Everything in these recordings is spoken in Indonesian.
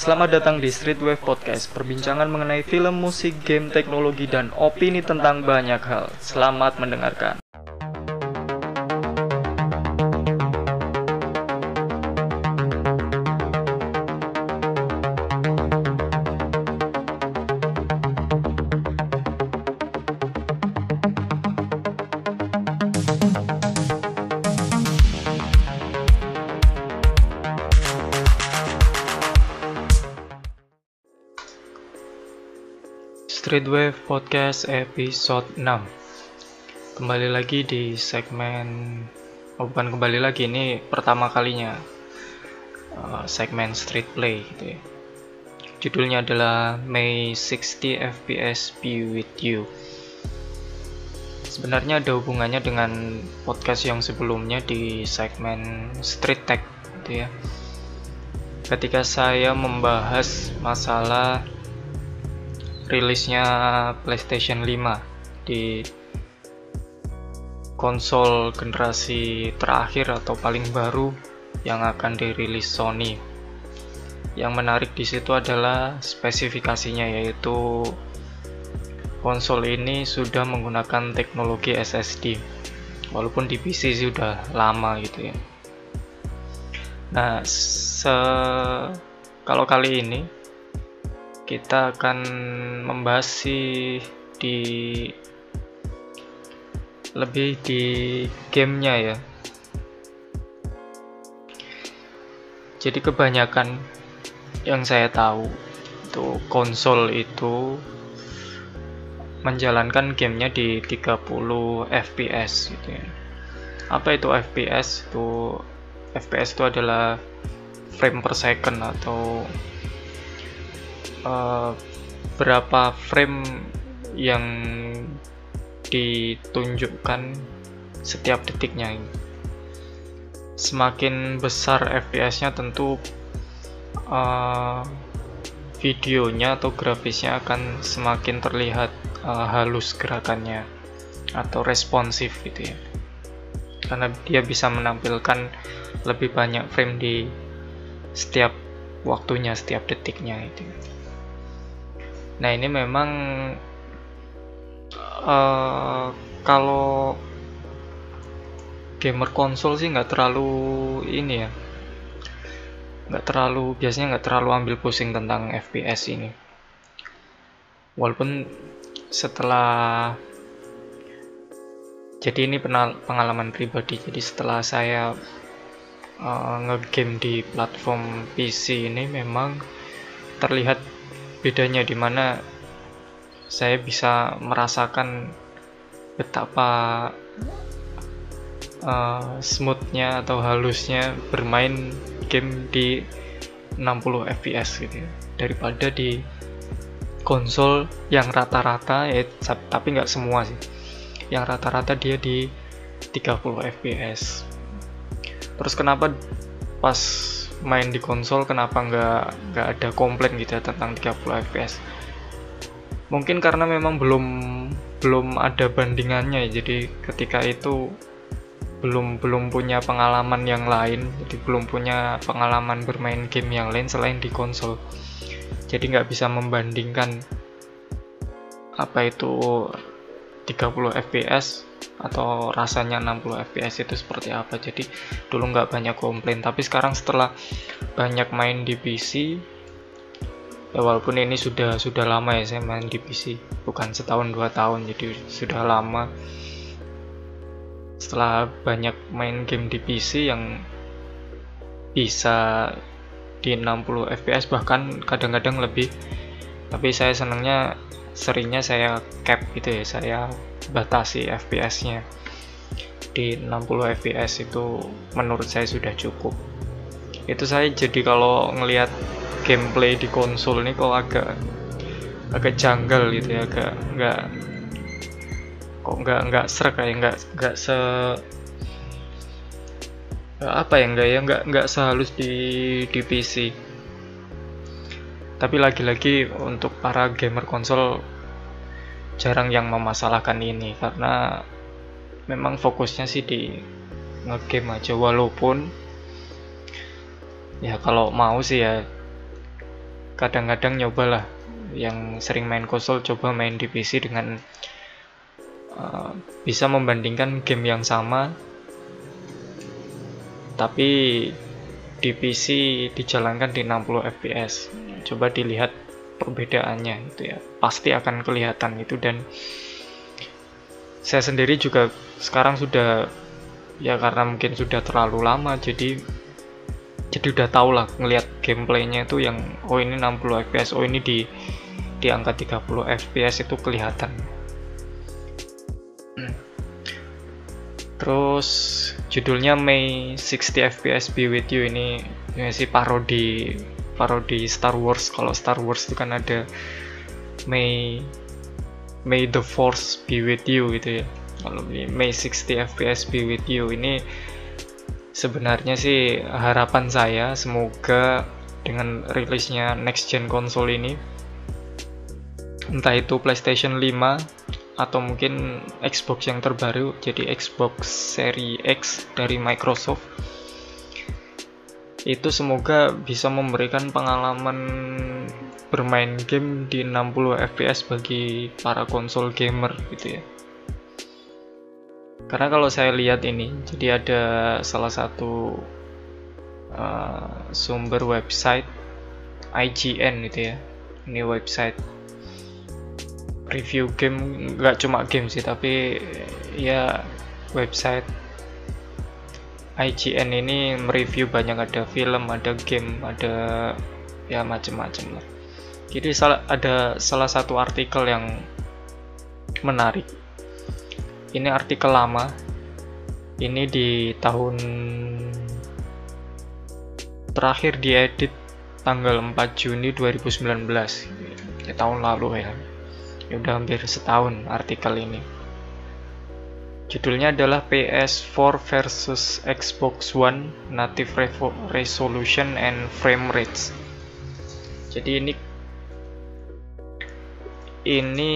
Selamat datang di Streetwave Podcast, perbincangan mengenai film, musik, game, teknologi, dan opini tentang banyak hal. Selamat mendengarkan. Streetwave Podcast episode 6 Kembali lagi di segmen oh bukan kembali lagi, ini pertama kalinya uh, segmen Street Play gitu ya. Judulnya adalah May 60 FPS Be With You. Sebenarnya ada hubungannya dengan podcast yang sebelumnya di segmen Street Tech gitu ya. Ketika saya membahas masalah rilisnya PlayStation 5 di konsol generasi terakhir atau paling baru yang akan dirilis Sony. Yang menarik di situ adalah spesifikasinya yaitu konsol ini sudah menggunakan teknologi SSD. Walaupun di PC sudah lama gitu ya. Nah, se kalau kali ini kita akan membahas sih di lebih di gamenya ya. Jadi kebanyakan yang saya tahu itu konsol itu menjalankan gamenya di 30 fps gitu ya. Apa itu fps itu fps itu adalah frame per second atau uh, berapa frame yang ditunjukkan setiap detiknya semakin besar FPS-nya tentu uh, videonya atau grafisnya akan semakin terlihat uh, halus gerakannya atau responsif gitu ya. Karena dia bisa menampilkan lebih banyak frame di setiap waktunya setiap detiknya itu Nah ini memang uh, kalau gamer konsol sih nggak terlalu ini ya, nggak terlalu biasanya nggak terlalu ambil pusing tentang FPS ini. Walaupun setelah jadi ini pengalaman pribadi jadi setelah saya uh, ngegame di platform PC ini memang terlihat bedanya di mana saya bisa merasakan betapa uh, smoothnya atau halusnya bermain game di 60 fps gitu ya. Daripada di konsol yang rata-rata ya tapi nggak semua sih. Yang rata-rata dia di 30 fps terus kenapa pas main di konsol kenapa nggak nggak ada komplain gitu ya tentang 30 fps mungkin karena memang belum belum ada bandingannya ya. Jadi ketika itu belum belum punya pengalaman yang lain jadi belum punya pengalaman bermain game yang lain selain di konsol. Jadi nggak bisa membandingkan apa itu 30 fps atau rasanya 60 fps itu seperti apa. Jadi dulu nggak banyak komplain. Tapi sekarang setelah banyak main di PC ya walaupun ini sudah sudah lama ya saya main di PC bukan setahun dua tahun jadi sudah lama. Setelah banyak main game di PC yang bisa di 60 fps bahkan kadang-kadang lebih. Tapi saya senangnya seringnya saya cap gitu ya saya batasi FPS-nya di 60 FPS itu menurut saya sudah cukup. Itu saya jadi kalau ngelihat gameplay di konsol ini kok agak agak janggal gitu ya agak nggak kok nggak nggak serak kayak nggak nggak se apa ya enggak ya nggak nggak sehalus di di PC tapi lagi-lagi untuk para gamer konsol jarang yang memasalahkan ini karena memang fokusnya sih di ngegame aja. Walaupun ya kalau mau sih ya kadang-kadang nyobalah yang sering main konsol coba main di PC dengan uh, bisa membandingkan game yang sama. Tapi di PC dijalankan di 60 fps coba dilihat perbedaannya itu ya. Pasti akan kelihatan itu dan saya sendiri juga sekarang sudah ya karena mungkin sudah terlalu lama jadi jadi udah tau lah ngelihat gameplaynya itu yang oh ini 60 fps oh ini di di angka 30 fps itu kelihatan. Terus judulnya May 60 fps be with you ini ini sih parodi parodi Star Wars. Kalau Star Wars itu kan ada May May the Force be with you gitu ya. Kalau ini May 60 FPS be with you. Ini sebenarnya sih harapan saya semoga dengan rilisnya next gen konsol ini entah itu PlayStation 5 atau mungkin Xbox yang terbaru jadi Xbox Series X dari Microsoft itu semoga bisa memberikan pengalaman bermain game di 60 fps bagi para konsol gamer gitu ya. Karena kalau saya lihat ini jadi ada salah satu uh, sumber website IGN gitu ya. Ini website review game nggak cuma game sih tapi ya website IGN ini mereview banyak ada film ada game ada ya macem-macem lah jadi ada salah satu artikel yang menarik. Ini artikel lama. Ini di tahun terakhir diedit tanggal 4 Juni 2019. Ya, tahun lalu ya. Ya udah hampir setahun artikel ini. Judulnya adalah PS4 versus Xbox One Native Resolution and Frame Rates. Jadi ini ini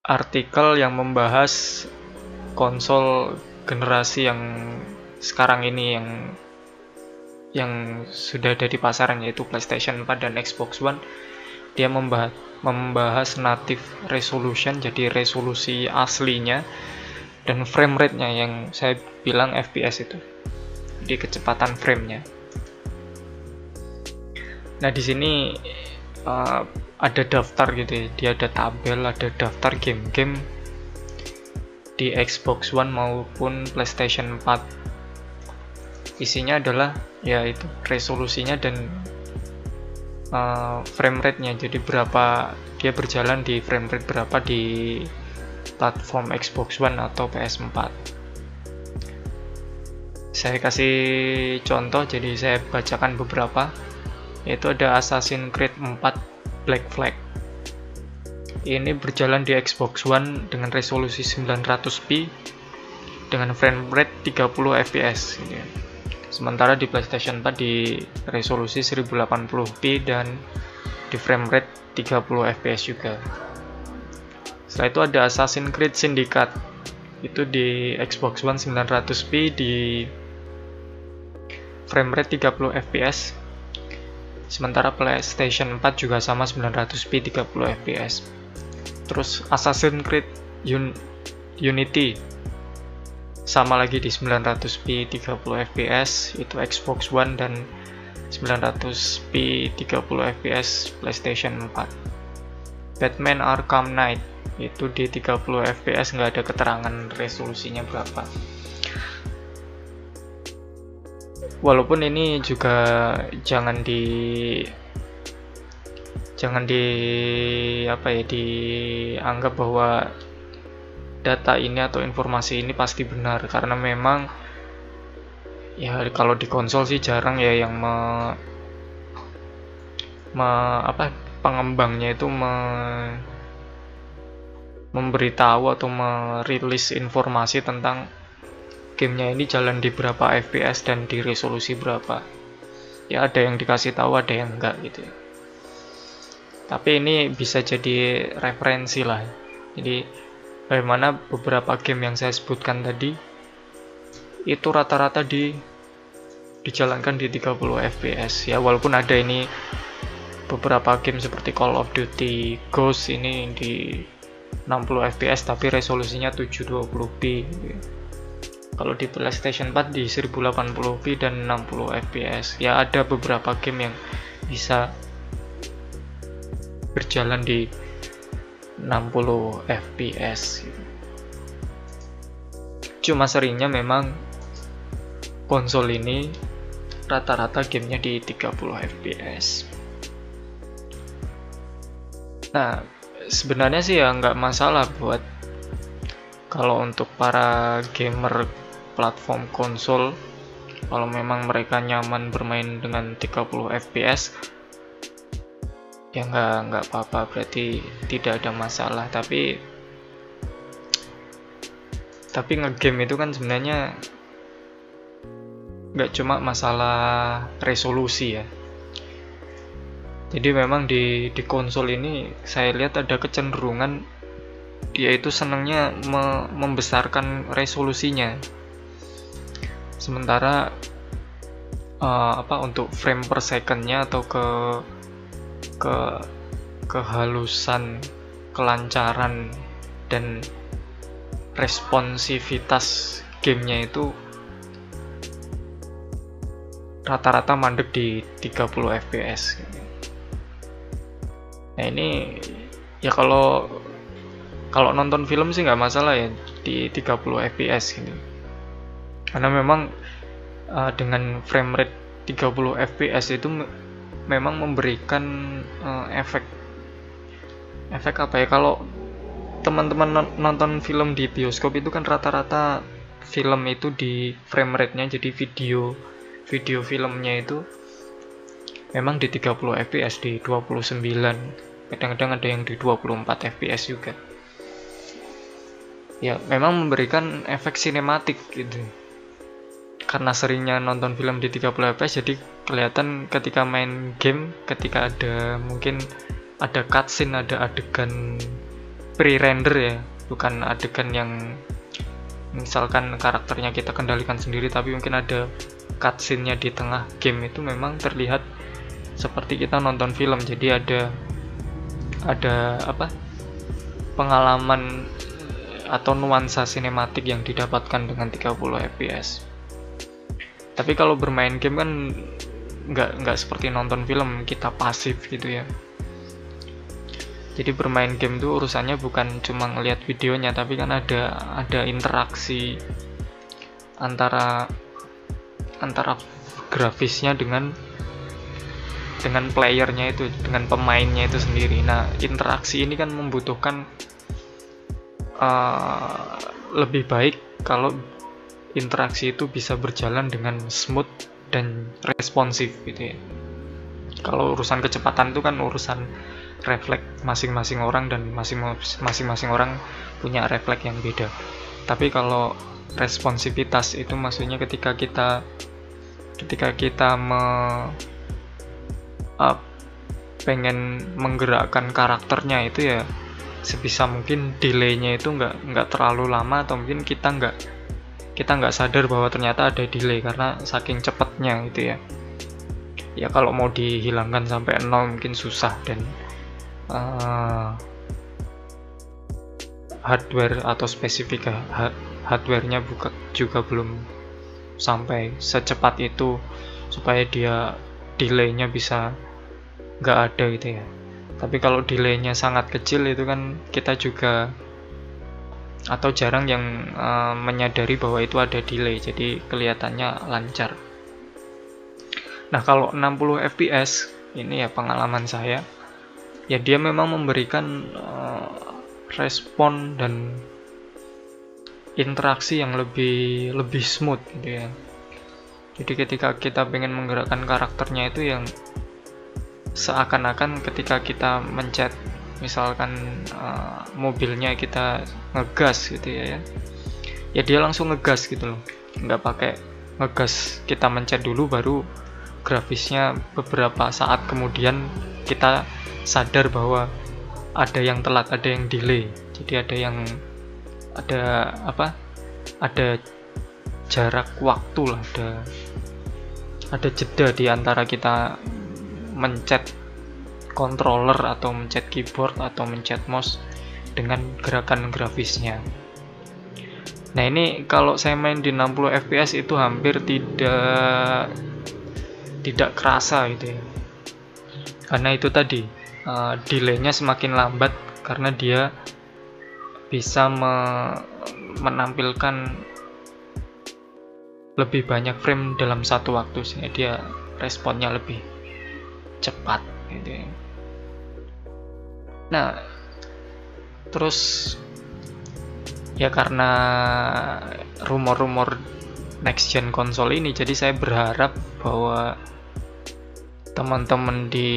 artikel yang membahas konsol generasi yang sekarang ini yang yang sudah ada di pasaran yaitu PlayStation 4 dan Xbox One dia membahas membahas native resolution jadi resolusi aslinya dan frame rate-nya yang saya bilang FPS itu di kecepatan frame-nya. Nah, di sini uh, ada daftar gitu ya dia ada tabel ada daftar game-game di Xbox One maupun PlayStation 4 isinya adalah ya itu resolusinya dan uh, frame rate-nya jadi berapa dia berjalan di frame rate berapa di platform Xbox One atau PS4 saya kasih contoh jadi saya bacakan beberapa yaitu ada Assassin's Creed 4 Black Flag. Ini berjalan di Xbox One dengan resolusi 900p dengan frame rate 30 fps. Sementara di PlayStation 4 di resolusi 1080p dan di frame rate 30 fps juga. Setelah itu ada Assassin's Creed Syndicate. Itu di Xbox One 900p di frame rate 30 fps Sementara PlayStation 4 juga sama 900p 30 fps. Terus Assassin's Creed Un Unity sama lagi di 900p 30 fps itu Xbox One dan 900p 30 fps PlayStation 4. Batman Arkham Knight itu di 30 fps nggak ada keterangan resolusinya berapa walaupun ini juga jangan di jangan di apa ya dianggap bahwa data ini atau informasi ini pasti benar. Karena memang ya kalau di konsol sih jarang ya yang me, me apa pengembangnya itu me, memberitahu atau merilis informasi tentang gamenya ini jalan di berapa fps dan di resolusi berapa. Ya ada yang dikasih tahu ada yang enggak gitu ya. tapi ini bisa jadi referensi lah. Jadi bagaimana beberapa game yang saya sebutkan tadi itu rata-rata di dijalankan di 30 fps ya walaupun ada ini beberapa game seperti Call of Duty Ghost ini di 60 fps tapi resolusinya 720p kalau di PlayStation 4 di 1080p dan 60 fps ya ada beberapa game yang bisa berjalan di 60 fps cuma seringnya memang konsol ini rata-rata gamenya di 30 fps nah sebenarnya sih ya nggak masalah buat kalau untuk para gamer platform konsol kalau memang mereka nyaman bermain dengan 30 fps ya nggak nggak apa-apa. Berarti tidak ada masalah. Tapi tapi ngegame itu kan sebenarnya nggak cuma masalah resolusi ya. Jadi memang di di konsol ini saya lihat ada kecenderungan dia itu senangnya me, membesarkan resolusinya. Sementara uh, apa untuk frame per secondnya atau ke ke kehalusan kelancaran dan responsivitas gamenya itu rata-rata mandek di 30 fps nah ini ya kalau kalau nonton film sih nggak masalah ya di 30 fps gitu. Karena memang uh, dengan frame rate 30 fps itu memang memberikan uh, efek efek apa ya? Kalau teman-teman nonton film di bioskop itu kan rata-rata film itu di frame rate-nya jadi video video filmnya itu memang di 30 fps di 29 kadang-kadang ada yang di 24 fps juga. Ya memang memberikan efek sinematik gitu karena seringnya nonton film di 30 fps jadi kelihatan ketika main game ketika ada mungkin ada cutscene ada adegan pre-render ya. Bukan adegan yang misalkan karakternya kita kendalikan sendiri tapi mungkin ada cutscene-nya di tengah game itu memang terlihat seperti kita nonton film. Jadi ada ada apa pengalaman atau nuansa sinematik yang didapatkan dengan 30 fps tapi kalau bermain game kan nggak nggak seperti nonton film kita pasif gitu ya. Jadi bermain game itu urusannya bukan cuma ngelihat videonya tapi kan ada ada interaksi antara antara grafisnya dengan dengan playernya itu dengan pemainnya itu sendiri. Nah interaksi ini kan membutuhkan uh, lebih baik kalau interaksi itu bisa berjalan dengan smooth dan responsif gitu ya. Kalau urusan kecepatan itu kan urusan refleks masing-masing orang dan masing-masing orang punya refleks yang beda. Tapi kalau responsivitas itu maksudnya ketika kita ketika kita me, uh, pengen menggerakkan karakternya itu ya sebisa mungkin delaynya itu nggak nggak terlalu lama atau mungkin kita nggak kita nggak sadar bahwa ternyata ada delay karena saking cepatnya gitu ya. Ya kalau mau dihilangkan sampai nol mungkin susah dan uh, hardware atau spesifik hardwarenya buka juga belum sampai secepat itu supaya dia delaynya bisa nggak ada gitu ya. Tapi kalau delaynya sangat kecil itu kan kita juga atau jarang yang uh, menyadari bahwa itu ada delay jadi kelihatannya lancar. Nah kalau 60 fps ini ya pengalaman saya ya dia memang memberikan uh, respon dan interaksi yang lebih lebih smooth gitu ya. Jadi ketika kita pengen menggerakkan karakternya itu yang seakan-akan ketika kita mencet misalkan uh, mobilnya kita ngegas gitu ya, ya. Ya dia langsung ngegas gitu loh. Nggak pakai ngegas kita mencet dulu baru grafisnya beberapa saat kemudian kita sadar bahwa ada yang telat ada yang delay. Jadi ada yang ada apa? Ada jarak waktu lah ada ada jeda di antara kita mencet controller atau mencet keyboard atau mencet mouse dengan gerakan grafisnya. Nah ini kalau saya main di 60 fps itu hampir tidak tidak kerasa gitu ya. Karena itu tadi uh, delaynya semakin lambat karena dia bisa me menampilkan lebih banyak frame dalam satu waktu sehingga dia responnya lebih cepat gitu ya. Nah, terus ya karena rumor-rumor next gen konsol ini jadi saya berharap bahwa teman-teman di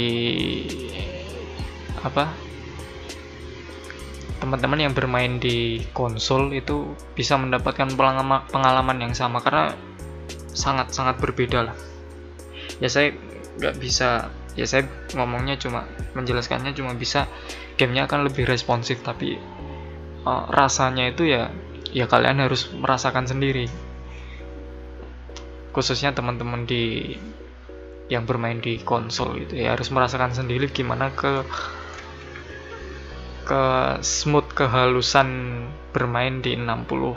apa teman-teman yang bermain di konsol itu bisa mendapatkan pengalaman yang sama karena sangat-sangat berbeda lah. Ya saya nggak bisa ya saya ngomongnya cuma menjelaskannya cuma bisa gamenya akan lebih responsif tapi uh, rasanya itu ya ya kalian harus merasakan sendiri. Khususnya teman-teman di yang bermain di konsol gitu ya harus merasakan sendiri gimana ke ke smooth kehalusan bermain di 60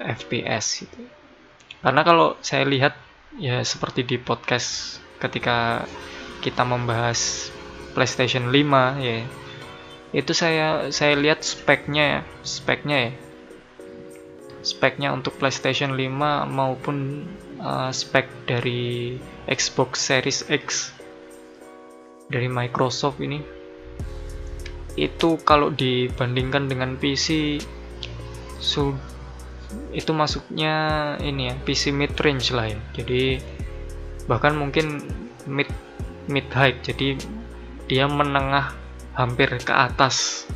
fps gitu. Karena kalau saya lihat ya seperti di podcast ketika kita membahas PlayStation 5 ya. Itu saya saya lihat speknya ya speknya ya. Speknya untuk PlayStation 5 maupun uh, spek dari Xbox Series X dari Microsoft ini. Itu kalau dibandingkan dengan PC so, itu masuknya ini ya PC mid range lah ya. Jadi bahkan mungkin mid mid high jadi dia menengah hampir ke atas.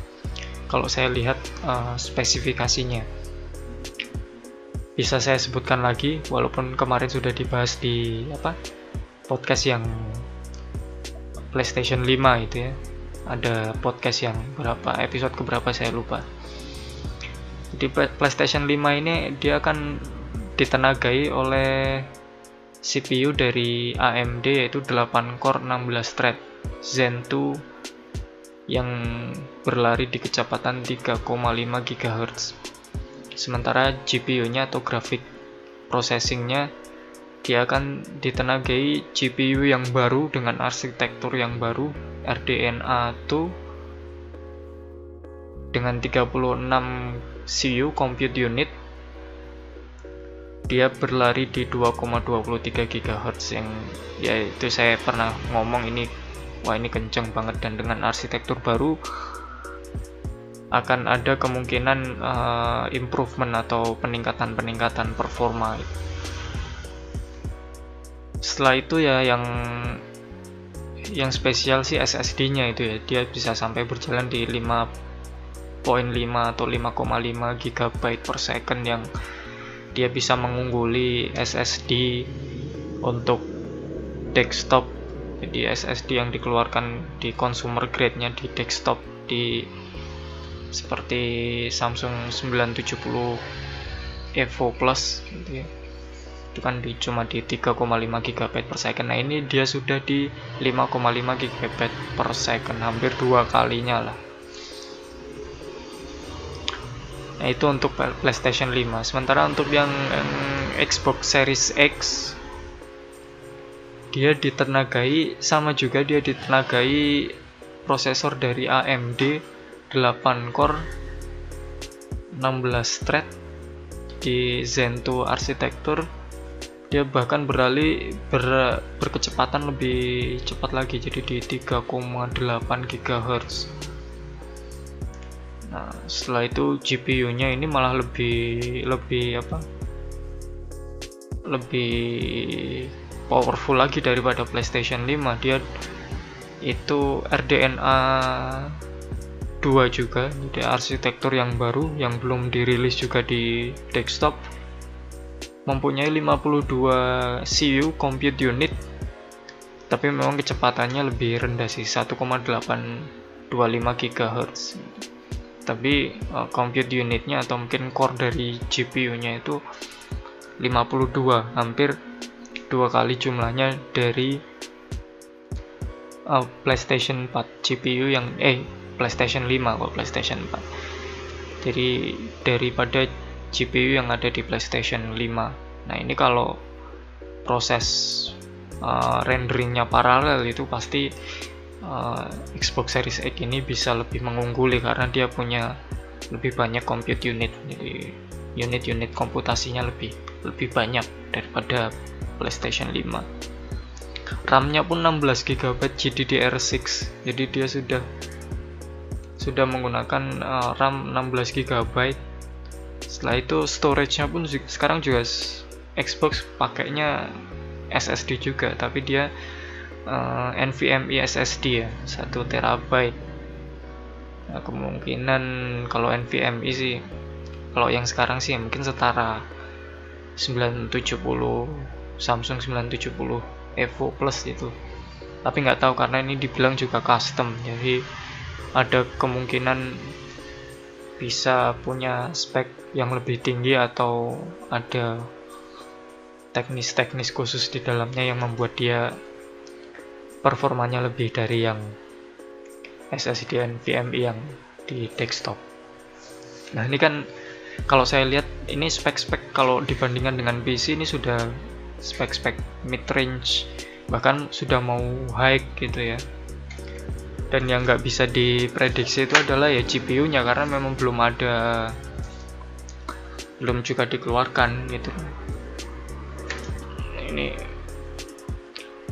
Kalau saya lihat uh, spesifikasinya. Bisa saya sebutkan lagi walaupun kemarin sudah dibahas di apa podcast yang PlayStation 5 itu ya. Ada podcast yang berapa episode keberapa saya lupa. Di PlayStation 5 ini dia akan ditenagai oleh CPU dari AMD yaitu 8 core 16 thread Zen 2 yang berlari di kecepatan 3,5 GHz. Sementara GPU-nya atau grafik processing-nya dia akan ditenagai GPU yang baru dengan arsitektur yang baru RDNA 2 dengan 36 CPU compute unit dia berlari di 2,23 GHz yang ya itu saya pernah ngomong ini wah ini kenceng banget. Dan dengan arsitektur baru akan ada kemungkinan uh, improvement atau peningkatan-peningkatan performa. Setelah itu ya yang yang spesial sih SSD-nya itu ya. Dia bisa sampai berjalan di 5.5 atau 5,5 GB per second yang dia bisa mengungguli SSD untuk desktop jadi SSD yang dikeluarkan di consumer grade-nya di desktop di seperti Samsung 970 Evo Plus gitu ya. Itu kan di, cuma di 3,5 GB per second. Nah ini dia sudah di 5,5 GB per second. Hampir dua kalinya lah. Nah itu untuk PlayStation 5 sementara untuk yang, yang Xbox Series X dia ditenagai sama juga dia ditenagai prosesor dari AMD 8 core 16 thread di Zen 2 arsitektur. Dia bahkan beralih ber, berkecepatan lebih cepat lagi jadi di 3,8 GHz nah setelah itu GPU nya ini malah lebih lebih apa? Lebih powerful lagi daripada PlayStation 5 dia itu RDNA 2 juga. Jadi arsitektur yang baru yang belum dirilis juga di desktop. Mempunyai 52 CPU compute unit. Tapi memang kecepatannya lebih rendah sih 1,825 GHz tapi uh, compute unitnya atau mungkin core dari GPU nya itu 52 hampir dua kali jumlahnya dari uh, PlayStation 4 GPU yang eh PlayStation 5 kok PlayStation 4 jadi daripada GPU yang ada di PlayStation 5 nah ini kalau proses uh, renderingnya paralel itu pasti uh, Xbox Series X ini bisa lebih mengungguli karena dia punya lebih banyak compute unit. Jadi unit-unit komputasinya lebih lebih banyak daripada PlayStation 5 RAM-nya pun 16 GB GDDR6 jadi dia sudah sudah menggunakan uh, RAM 16 GB setelah itu storage-nya pun sekarang juga Xbox pakainya SSD juga tapi dia uh, NVMe SSD ya 1 terabyte. Nah, kemungkinan kalau NVMe sih kalau yang sekarang sih mungkin setara 970 Samsung 970 Evo Plus itu tapi nggak tahu karena ini dibilang juga custom jadi ada kemungkinan bisa punya spek yang lebih tinggi atau ada teknis-teknis khusus di dalamnya yang membuat dia performanya lebih dari yang SSD NVMe yang di desktop. Nah ini kan kalau saya lihat ini spek-spek kalau dibandingkan dengan PC ini sudah spek-spek mid range bahkan sudah mau high gitu ya. Dan yang nggak bisa diprediksi itu adalah ya GPU nya karena memang belum ada belum juga dikeluarkan gitu. Ini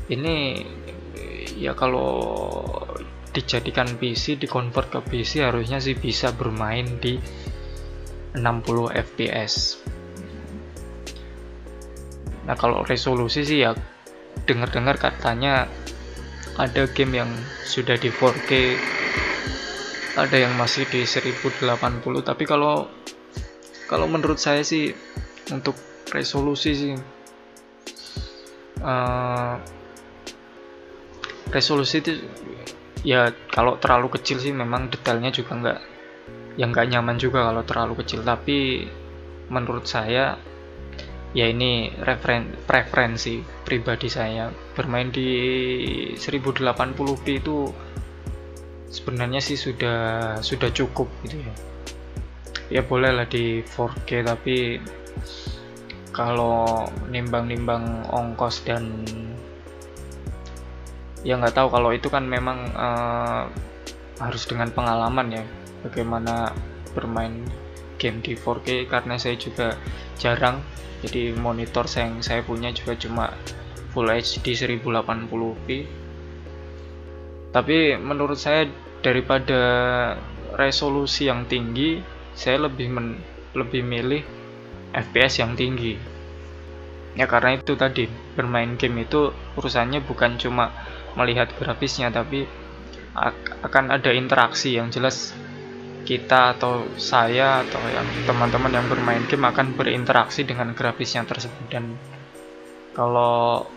ini ya kalau dijadikan PC dikonvert ke PC harusnya sih bisa bermain di 60 fps Nah kalau resolusi sih ya dengar-dengar katanya ada game yang sudah di 4K ada yang masih di 1080 tapi kalau kalau menurut saya sih untuk resolusi sih uh, resolusi itu ya kalau terlalu kecil sih memang detailnya juga nggak yang nggak nyaman juga kalau terlalu kecil. Tapi menurut saya ya ini referen preferensi pribadi saya. Bermain di 1080p itu sebenarnya sih sudah sudah cukup gitu ya. Ya boleh lah di 4K tapi kalau nimbang-nimbang ongkos dan ya nggak tahu. Kalau itu kan memang uh, harus dengan pengalaman ya bagaimana bermain game di 4K karena saya juga jarang. Jadi monitor yang saya punya juga cuma Full HD 1080p tapi menurut saya daripada resolusi yang tinggi saya lebih men, lebih milih FPS yang tinggi. Ya karena itu tadi bermain game itu urusannya bukan cuma melihat grafisnya tapi akan ada interaksi yang jelas kita atau saya atau yang teman-teman yang bermain game akan berinteraksi dengan grafisnya tersebut. Dan kalau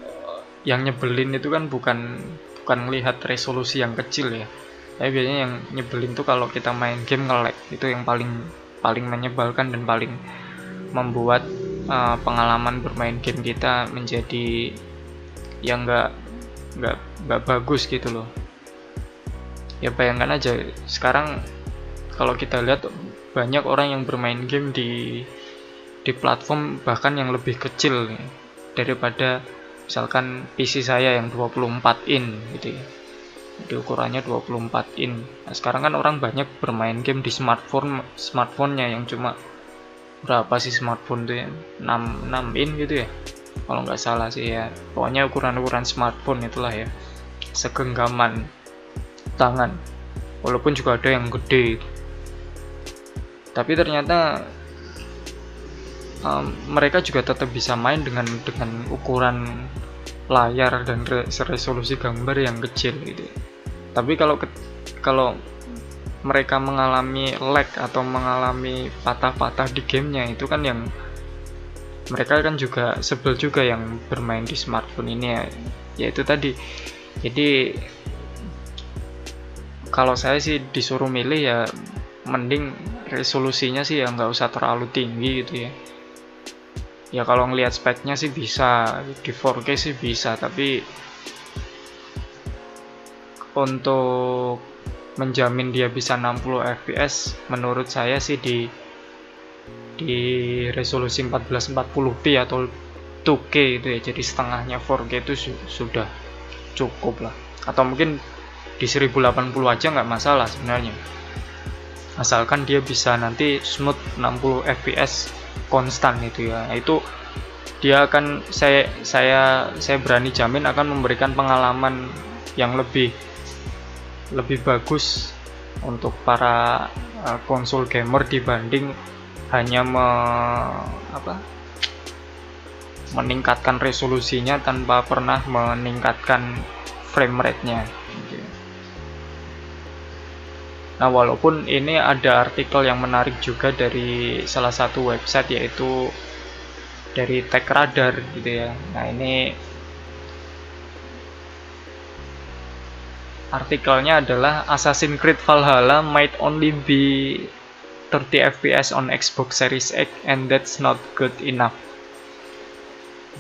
yang nyebelin itu kan bukan bukan melihat resolusi yang kecil ya. Tapi biasanya yang nyebelin tuh kalau kita main game nge-lag itu yang paling paling menyebalkan dan paling membuat uh, pengalaman bermain game kita menjadi yang enggak nggak nggak bagus gitu loh. Ya bayangkan aja sekarang kalau kita lihat banyak orang yang bermain game di di platform bahkan yang lebih kecil nih, daripada misalkan PC saya yang 24 in gitu ya. Di ukurannya 24 in. Nah, sekarang kan orang banyak bermain game di smartphone smartphone-nya yang cuma berapa sih smartphone tuh ya? 6, 6 in gitu ya? Kalau nggak salah sih ya. Pokoknya ukuran-ukuran smartphone itulah ya. Segenggaman tangan. Walaupun juga ada yang gede tapi ternyata um, mereka juga tetap bisa main dengan dengan ukuran layar dan resolusi gambar yang kecil gitu. Tapi kalau kalau mereka mengalami lag atau mengalami patah-patah di gamenya itu kan yang mereka kan juga sebel juga yang bermain di smartphone ini ya. Yaitu tadi. Jadi kalau saya sih disuruh milih ya mending resolusinya sih ya nggak usah terlalu tinggi gitu ya. Ya kalau ngelihat speknya sih bisa di 4K sih bisa tapi untuk menjamin dia bisa 60 fps menurut saya sih di di resolusi 1440p atau 2K itu ya jadi setengahnya 4K itu su sudah cukup lah. Atau mungkin di 1080 aja nggak masalah sebenarnya asalkan dia bisa nanti smooth 60 fps konstan itu ya itu dia akan saya saya saya berani jamin akan memberikan pengalaman yang lebih lebih bagus untuk para uh, konsol gamer dibanding hanya me, apa, meningkatkan resolusinya tanpa pernah meningkatkan frame rate-nya. Nah, walaupun ini ada artikel yang menarik juga dari salah satu website yaitu dari Tech Radar gitu ya. Nah, ini artikelnya adalah Assassin's Creed Valhalla might only be 30 fps on Xbox Series X and that's not good enough.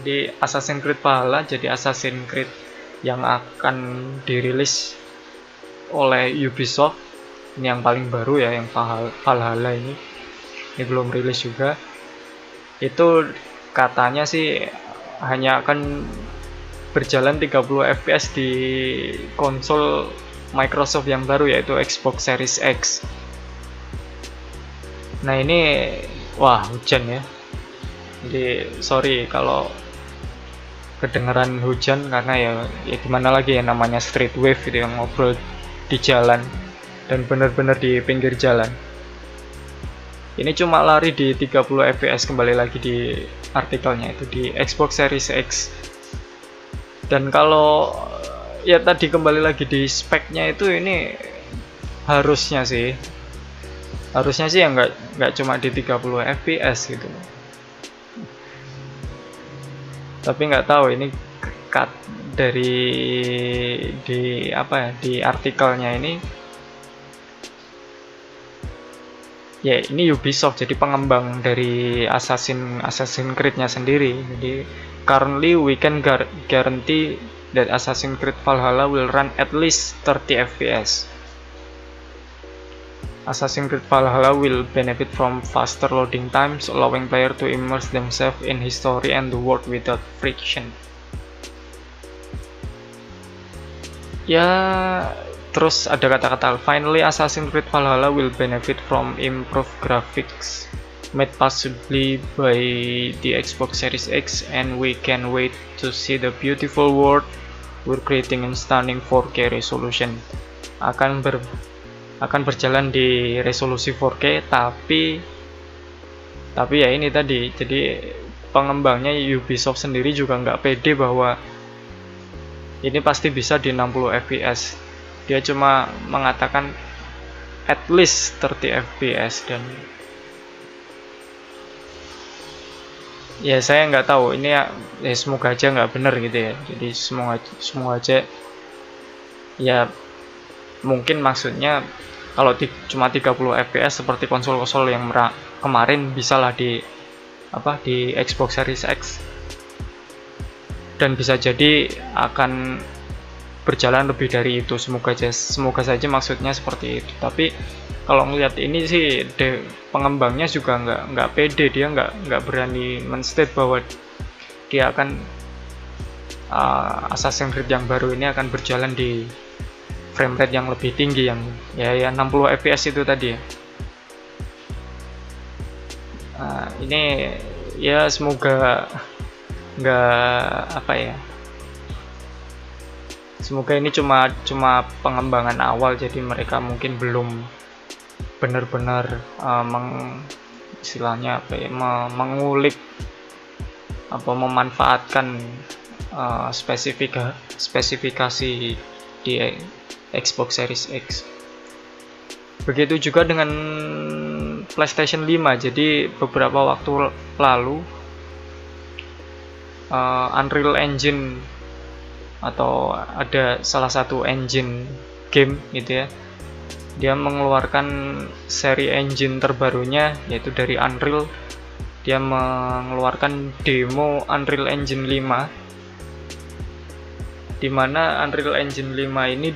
Di Assassin's Creed Valhalla jadi Assassin's Creed yang akan dirilis oleh Ubisoft ini yang paling baru ya yang Valhalla ini ini belum rilis juga itu katanya sih hanya akan berjalan 30 fps di konsol Microsoft yang baru yaitu Xbox Series X. Nah ini wah hujan ya. Jadi sorry kalau kedengeran hujan karena ya ya gimana lagi ya namanya street wave gitu yang ngobrol di jalan dan benar-benar di pinggir jalan. Ini cuma lari di 30 fps kembali lagi di artikelnya itu di Xbox Series X dan kalau ya tadi kembali lagi di speknya itu ini harusnya sih harusnya sih ya nggak nggak cuma di 30 fps gitu tapi nggak tahu ini cut dari di apa ya di artikelnya ini ya ini Ubisoft jadi pengembang dari Assassin Assassin Creed-nya sendiri jadi Currently, we can guarantee that Assassin's Creed Valhalla will run at least 30 FPS. Assassin's Creed Valhalla will benefit from faster loading times, allowing players to immerse themselves in history and the world without friction. Ya, terus ada kata-kata finally Assassin's Creed Valhalla will benefit from improved graphics made possibly by the Xbox Series X and we can wait to see the beautiful world we're creating in stunning 4K resolution. Akan ber akan berjalan di resolusi 4K tapi tapi ya ini tadi jadi pengembangnya Ubisoft sendiri juga nggak pede bahwa ini pasti bisa di 60 fps dia cuma mengatakan at least 30 fps dan ya saya nggak tahu. Ini ya, ya semoga aja nggak benar gitu ya. Jadi semoga semoga aja ya mungkin maksudnya kalau di, cuma 30 fps seperti konsol-konsol yang kemarin bisalah di apa di Xbox Series X. Dan bisa jadi akan berjalan lebih dari itu. Semoga aja semoga saja maksudnya seperti itu. Tapi kalau ngelihat ini sih de, pengembangnya juga nggak nggak pede. Dia nggak nggak berani menstate bahwa dia akan uh, Assassin's Creed yang baru ini akan berjalan di frame rate yang lebih tinggi yang ya ya 60 fps itu tadi ya. Uh, ini ya semoga nggak apa ya semoga ini cuma cuma pengembangan awal jadi mereka mungkin belum benar-benar uh, meng istilahnya apa ya mengulik apa memanfaatkan uh, spesifika spesifikasi di Xbox Series X. Begitu juga dengan PlayStation 5. Jadi beberapa waktu lalu uh, Unreal Engine atau ada salah satu engine game gitu ya. Dia mengeluarkan seri engine terbarunya yaitu dari Unreal. Dia mengeluarkan demo Unreal Engine 5 di mana Unreal Engine 5 ini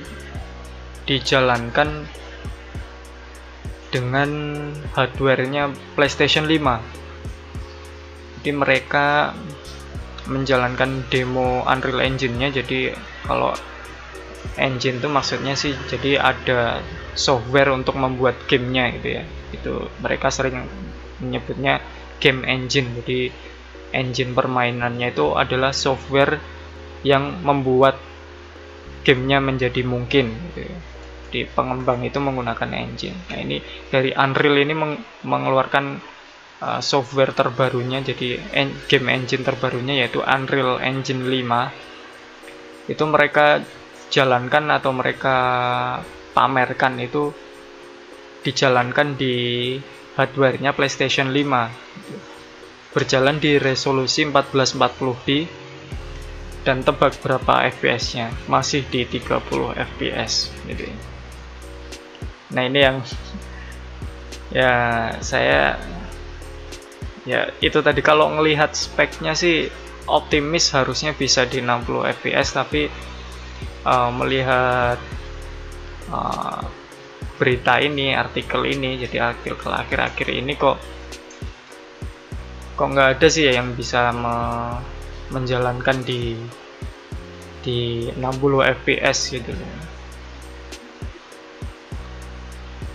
dijalankan dengan hardwarenya PlayStation 5 jadi mereka menjalankan demo Unreal Engine-nya jadi kalau engine itu maksudnya sih jadi ada software untuk membuat gamenya gitu ya. Itu mereka sering menyebutnya game engine. Jadi engine permainannya itu adalah software yang membuat gamenya menjadi mungkin gitu ya. di pengembang itu menggunakan engine. Nah ini dari Unreal ini meng mengeluarkan uh, software terbarunya jadi en game engine terbarunya yaitu Unreal Engine 5 itu mereka jalankan atau mereka pamerkan itu dijalankan di hardwarenya PlayStation 5 berjalan di resolusi 1440p dan tebak berapa FPS nya masih di 30 FPS gitu. Nah ini yang ya saya ya itu tadi kalau ngelihat speknya sih optimis harusnya bisa di 60 fps tapi uh, melihat uh, berita ini artikel ini jadi artikel akhir-akhir ini kok kok nggak ada sih ya yang bisa me, menjalankan di di 60 fps gitu.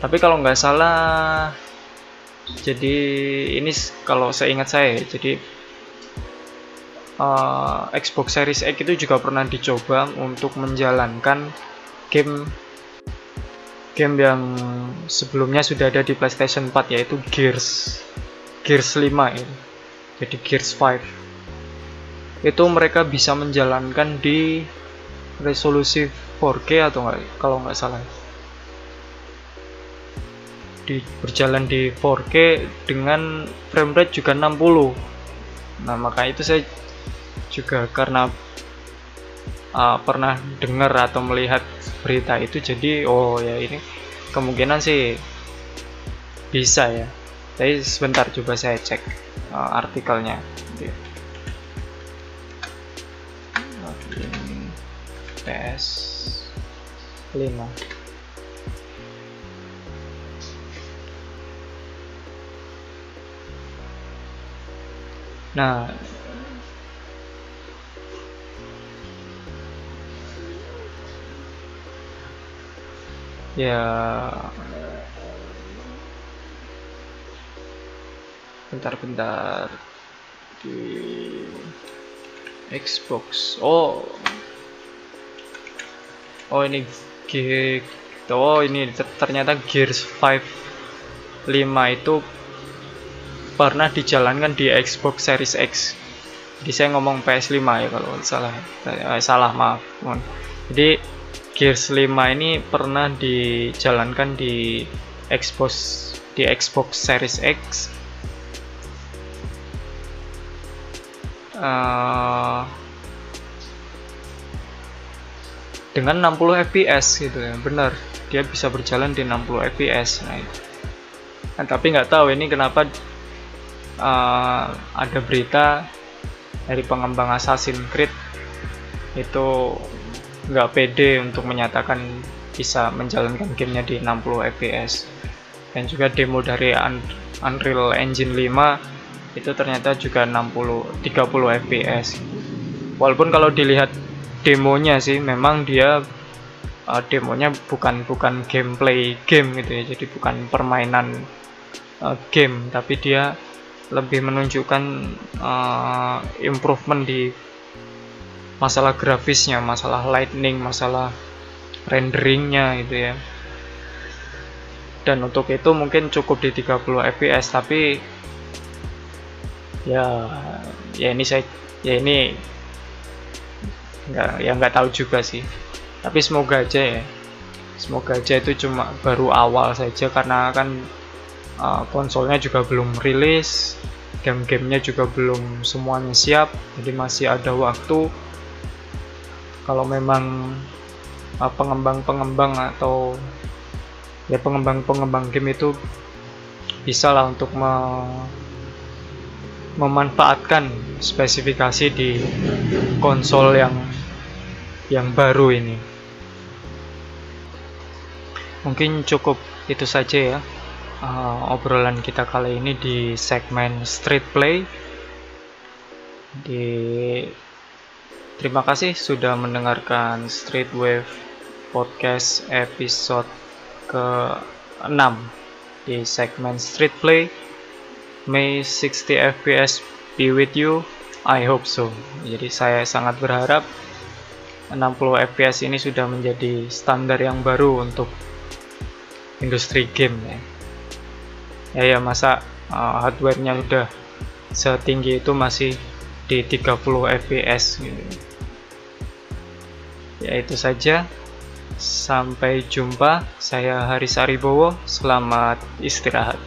Tapi kalau nggak salah jadi ini kalau saya ingat saya jadi uh, Xbox Series X itu juga pernah dicoba untuk menjalankan game game yang sebelumnya sudah ada di PlayStation 4 yaitu Gears Gears 5 ini jadi Gears 5 itu mereka bisa menjalankan di resolusi 4K atau enggak kalau nggak salah di berjalan di 4K dengan frame rate juga 60 nah maka itu saya juga karena uh, pernah dengar atau melihat berita itu jadi oh ya ini kemungkinan sih bisa ya. Tapi sebentar coba saya cek uh, artikelnya. PS 5 Nah, ya. Bentar-bentar. Di Xbox. Oh. Oh ini G oh ini ternyata Gears 5 5 itu pernah dijalankan di Xbox Series X. Jadi saya ngomong PS5 ya kalau salah. Eh, salah maaf jadi Gears 5 ini pernah dijalankan di Xbox di Xbox Series X. Uh, dengan 60 fps gitu ya benar. Dia bisa berjalan di 60 fps nah, nah tapi nggak tahu ini kenapa uh, ada berita dari pengembang Assassin's Creed itu nggak pede untuk menyatakan bisa menjalankan gamenya di 60 fps dan juga demo dari Unreal Engine 5 itu ternyata juga 60 30 fps walaupun kalau dilihat demonya sih memang dia uh, demonya bukan bukan gameplay game gitu ya. Jadi bukan permainan uh, game tapi dia lebih menunjukkan uh, improvement di masalah grafisnya, masalah lightning, masalah renderingnya gitu ya. Dan untuk itu mungkin cukup di 30 fps tapi ya ya ini saya ya ini nggak ya nggak tahu juga sih. Tapi semoga aja ya. Semoga aja itu cuma baru awal saja karena kan uh, konsolnya juga belum rilis game-gamenya juga belum semuanya siap jadi masih ada waktu kalau memang uh, pengembang-pengembang uh, atau ya pengembang-pengembang game itu bisa lah untuk me memanfaatkan spesifikasi di konsol yang yang baru ini. Mungkin cukup itu saja ya uh, obrolan kita kali ini di segmen Street Play. Di terima kasih sudah mendengarkan Street Wave Podcast episode ke-6 di segmen Street Play. May 60 fps be with you I hope so jadi saya sangat berharap 60 fps ini sudah menjadi standar yang baru untuk industri game ya ya ya masa uh, hardwarenya udah setinggi itu masih di 30 fps gitu. ya itu saja. Sampai jumpa. Saya Haris Aribowo. Selamat istirahat